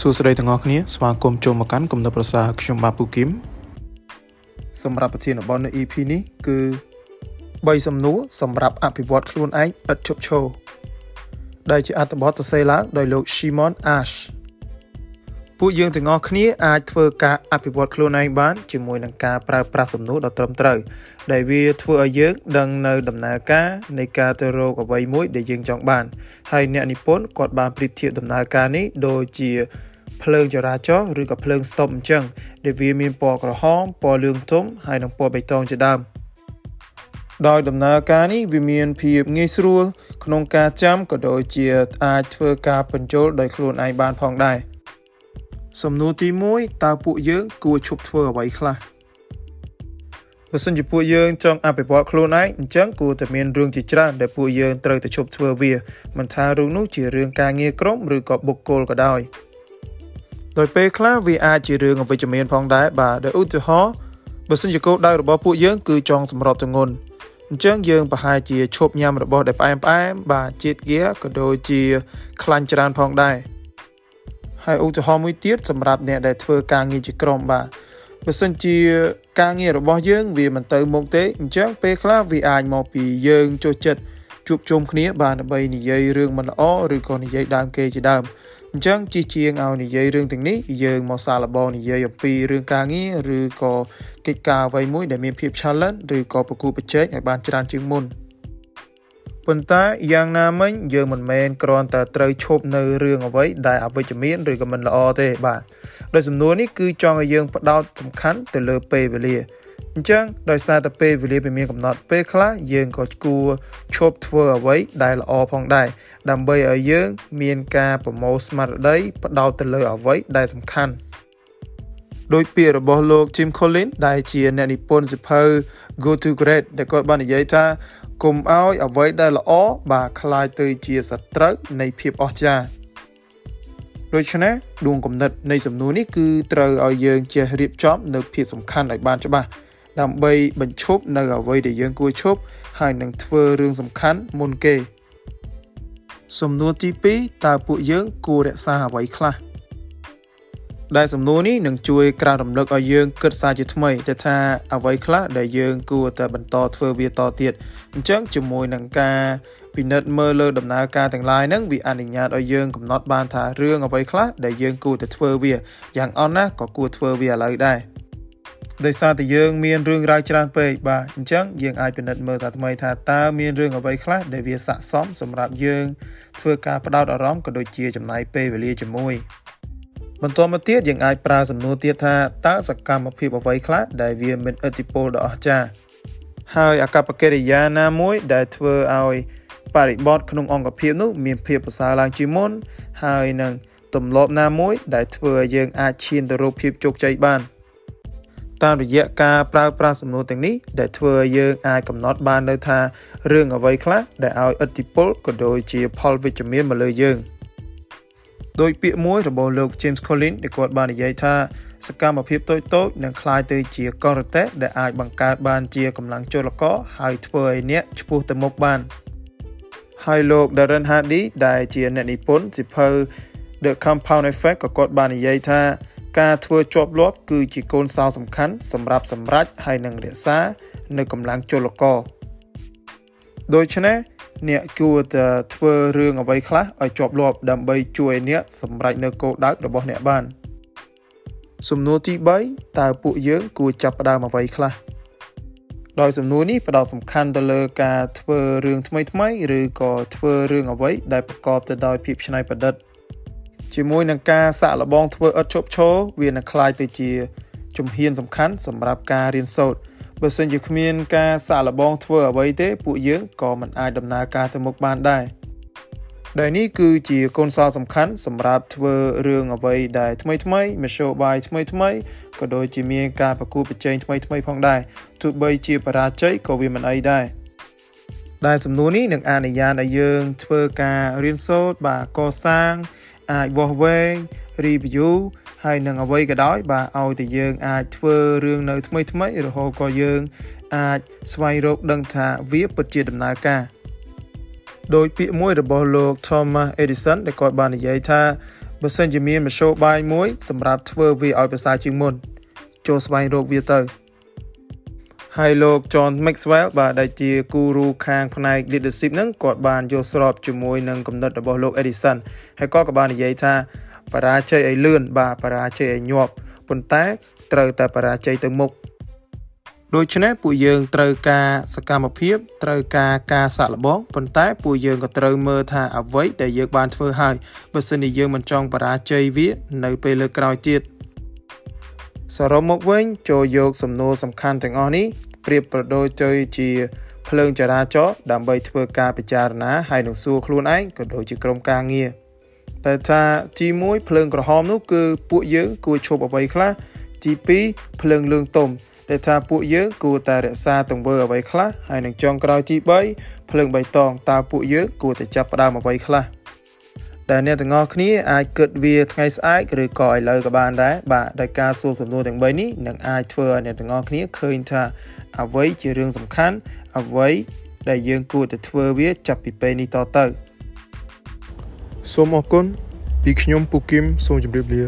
សួស្តីទាំងអស់គ្នាស្វាគមន៍ចូលមកកាន់គំនិតប្រសាខ្ញុំបាទពូគឹមសម្រាប់ប្រធានបទនៅ EP នេះគឺ3សំណួរសម្រាប់អភិវឌ្ឍខ្លួនឯងឥតឈប់ឈរដែលជាអត្ថបទសរសេរឡើងដោយលោក Shimon Ash ពួកយើងទាំងអស់គ្នាអាចធ្វើការអភិវឌ្ឍខ្លួនឯងបានជាមួយនឹងការប្រើប្រាស់សំណួរដ៏ត្រឹមត្រូវដែលវាធ្វើឲ្យយើងដឹងនៅដំណើរការនៃការទៅរកអ្វីមួយដែលយើងចង់បាន ហើយអ្នកនិពន្ធគាត់បានប្រៀបធៀបដំណើរការនេះដូចជាភ្លើងចរាចរណ៍ឬក៏ភ្លើងស្តុបអញ្ចឹងដែលវាមានពណ៌ក្រហមពណ៌លឿងទុំហើយនិងពណ៌បៃតងជាដើមដោយដំណើរការនេះវាមានភាពងាយស្រួលក្នុងការចាំក៏ដូចជាអាចធ្វើការបញ្ចូលដោយខ្លួនឯងបានផងដែរ។ សំណួរទី1តើពួកយើងគួរឈប់ធ្វើអ្វីខ្លះបើសិនជាពួកយើងចង់អភិវឌ្ឍខ្លួនឯងអញ្ចឹងគួរតែមានរឿងជាច្រើនដែលពួកយើងត្រូវតែឈប់ធ្វើវាមិនថារឿងនោះជារឿងការងារក្រុមឬក៏បុគ្គលក៏ដោយដោយពេលខ្លះវាអាចជារឿងអវិជ្ជមានផងដែរបាទដោយឧទាហរណ៍បើសិនជាគោលដៅរបស់ពួកយើងគឺចង់សម្របទងន់អញ្ចឹងយើងប្រហែលជាឈប់ញ៉ាំរបស់ដែលផ្អែមផ្អែមបាទជាតិហ្គាក៏ដូចជាខ្លាញ់ច្រើនផងដែរ ហើយឧទាហរណ៍មួយទៀតសម្រាប់អ្នកដែលធ្វើការងារជាក្រុមបាទបើសិនជាការងាររបស់យើង វាមិនទៅមុខទេអញ្ចឹងពេលខ្លះវាអាចមកពីយើងចុះចិត្តជួបជុំគ្នាបាទដើម្បីនិយាយរឿងមិនល្អឬក៏និយាយដើមគេជាដើមអញ្ចឹងជិះជាងឲ្យនិយាយរឿងទាំងនេះយើងមកសាកល្បងនិយាយអំពីរឿងការងារឬក៏កិច្ចការអ្វីមួយដែលមានភាព challenge ឬក៏ប្រគួតប្រជែងឲ្យបានច្រើនជាងមុន។ ប៉ុន្តែយ៉ាងណាមិញយើងមិនមែនគ្រាន់តែត្រូវឈប់នៅរឿងអ្វីដែលអវិជ្ជមានឬក៏មិនល្អទេបាទដោយសំណួរនេះគឺចង់ឲ្យយើងផ្ដោតសំខាន់ទៅលើពេលវេលាអញ្ចឹងដោយសារតែពេលវេលាវាមានកំណត់ពេលខ្លះយើងក៏គួរឈប់ធ្វើអ្វីដែលល្អផងដែរដើម្បីឲ្យយើងមានការប្រមូលស្មារតីផ្ដោតទៅលើអ្វីដែលសំខាន់ ដោយពាក្យរបស់លោក Jim Collins ដែលជាអ្នកនិពន្ធសៀវភៅ Go to Great ដែលគាត់បាននិយាយថាកុំឲ្យអ្វីដែលល្អបាទคล้ายទៅជាសត្រូវនៃភាពអស្ចារ្យដូច្នេះដួងគំនិតនៃសំណួរនេះគឺត្រូវឲ្យយើងចេះរៀបចំនៅភាពសំខាន់ឲ្យបានច្បាស់ដើម្បីបញ្ឈប់នៅអ្វីដែលយើងគួរឈប់ហើយនឹងធ្វើរឿងសំខាន់មុនគេ សំណួរទី2តើពួកយើងគួររក្សាអ្វីខ្លះ ដែលសំណួរនេះនឹងជួយក្រើនរំលឹកឲ្យយើងគិតសារជាថ្មីទៅថាអ្វីខ្លះដែលយើងគួរតែបន្តធ្វើវាតទៀតអញ្ចឹងជាមួយនឹងការពិនិត្យមើលលើដំណើរការទាំងឡាយហ្នឹងវាអនុញ្ញាតឲ្យយើងកំណត់បានថារឿងអ្វីខ្លះដែលយើងគួរតែធ្វើវាយ៉ាងអន់ណាក៏គួរធ្វើវាឥឡូវដែរដោយសារតែយើងមានរឿងរ៉ាវច្រើនពេកបាទអញ្ចឹងយើងអាចពិនិត្យមើលថាថ្មីថាតើមានរឿងអ្វីខ្លះដែលវាស័ក្តិសមសម្រាប់យើងធ្វើការផ្ដោតអារម្មណ៍ក៏ដូចជាចំណាយពេលវេលាជាមួយ បន្តមកទៀតយើងអាចប្រើសំណួរទៀតថាតើសកម្មភាពអ្វីខ្លះដែលវាមានឥទ្ធិពលដ៏អស្ចារ្យហើយអកប្បកិរិយាណាមួយដែលធ្វើឲ្យបរិបទក្នុងអង្គភាពនោះមានភាពប្រសើរឡើងជាងមុន ហើយនឹងទម្លាប់ណាមួយ ដែលធ្វើឲ្យយើងអាចឈានទៅរកភាពជោគជ័យបានតាមរយៈការប្រើប្រាស់សំណួរទាំងនេះដែលធ្វើឲ្យយើងអាចកំណត់បាននៅថារឿងអ្វីខ្លះដែលឲ្យឥទ្ធិពលក៏ដូចជាផលវិជ្ជមានមកលើយើង។ ដោយពាក្យមួយរបស់លោក James Collins ដែលគាត់បាននិយាយថាសកម្មភាពតូចៗនឹងคล้ายទៅជាកលរតេដែលអាចបង្កើតបានជាកម្លាំងចលករហើយធ្វើឲ្យអ្នកឆ្ពោះទៅមុខបានហើយលោក Darren Hardy ដែលជាអ្នកនិពន្ធសិភៅ The Compound Effect ក៏គាត់បាននិយាយថាការធ្វើជាប់លាប់គឺជាកូនសោសំខាន់សម្រាប់សម្រេចហើយនឹងរក្សានៅកម្លាំងចលករ ដូច្នេះអ្នកគួរតែធ្វើរឿងអ្វីខ្លះឲ្យជាប់លាប់ដើម្បីជួយអ្នកសម្រេចនៅគោលដៅរបស់អ្នកបាន សំណួរទី3តើពួកយើងគួរចាប់ផ្ដើមអ្វីខ្លះដោយសំណួរនេះផ្ដោតសំខាន់ទៅលើការធ្វើរឿងថ្មីថ្មីឬក៏ធ្វើរឿងអ្វីដែលប្រកបទៅដោយភាពច្នៃប្រឌិតជាមួយនឹងការសាក់លបងធ្វើឥតឈប់ឈរវានឹងคล้ายទៅជាជំហានសំខាន់សម្រាប់ការរៀនសូត្រ បើសិនជាគ្មានការសាកល្បងធ្វើអ្វីទេពួកយើងក៏មិនអាចដំណើរការទៅមុខបានដែរដែលនេះគឺជាកូនសោសំខាន់សម្រាប់ធ្វើរឿងអ្វីដែលថ្មីថ្មីមធ្យោបាយថ្មីថ្មីក៏ដូចជាមានការប្រគួតប្រជែងថ្មីថ្មីផងដែរទោះបីជាបរាជ័យក៏វាមិនអីដែរដែលសំណួរនេះនឹងអនុញ្ញាតឲ្យយើងធ្វើការរៀនសូត្របាទកសាងអាចវាស់វែង review ហើយនឹងអ្វីក៏ដោយបាទឲ្យតែយើងអាចធ្វើរឿងនៅថ្មីថ្មីរហូតក៏យើងអាចស្វែងរកដឹងថាវាពិតជាដំណើរការដោយពាក្យមួយរបស់លោក Thomas Edison ដែលគាត់បាននិយាយថាបើសិនជាមានមធ្យោបាយមួយសម្រាប់ធ្វើវាឲ្យប្រសើរជាងមុន ចូលស្វែងរកវាទៅហើយលោក John Maxwell បាទដែលជាគូរូខាងផ្នែក leadership ហ្នឹងគាត់បានយល់ស្របជាមួយនឹងគំនិតរបស់លោក Edison ហើយគាត់ក៏បាននិយាយថា បរាជ័យឲ្យលឿនបាទបរាជ័យឲ្យញាប់ប៉ុន្តែត្រូវតែបរាជ័យទៅមុខដូច្នេះពួកយើងត្រូវការសកម្មភាពត្រូវការការសាក់លបងប៉ុន្តែពួកយើងក៏ត្រូវមើលថាអ្វីដែលយើងបានធ្វើហើយបើសិនជាយើងមិនចង់បរាជ័យវានៅពេលលើក្រោយទៀតសរុបមកវិញចូលយកសំណួរសំខាន់ទាំងអស់នេះប្រៀបប្រដូចទៅជាភ្លើងចរាចរណ៍ដើម្បីធ្វើការពិចារណាហើយនឹងសួរខ្លួនឯងក៏ដូចជាក្រុមការងារ តែថាទី1ភ្លើងក្រហមនោះគឺពួកយើងគួរឈប់អ្វីខ្លះទី2ភ្លើងលឿងទុំដែលថាពួកយើងគួរតែរក្សាទង្វើអ្វីខ្លះហើយនឹងចុងក្រោយទី3ភ្លើងបៃតងតើពួកយើងគួរតែចាប់ផ្ដើមអ្វីខ្លះដែលអ្នកទាំងអស់គ្នាអាចគិតវាថ្ងៃស្អែកឬក៏ឥឡូវក៏បានដែរបាទដោយការសួរសំណួរទាំង3នេះនឹងអាចធ្វើឲ្យអ្នកទាំងអស់គ្នាឃើញថាអ្វីជារឿងសំខាន់អ្វីដែលយើងគួរតែធ្វើវាចាប់ពីពេលនេះតទៅ សូមអរគុណពីខ្ញុំពូគឹមសូមជម្រាបលា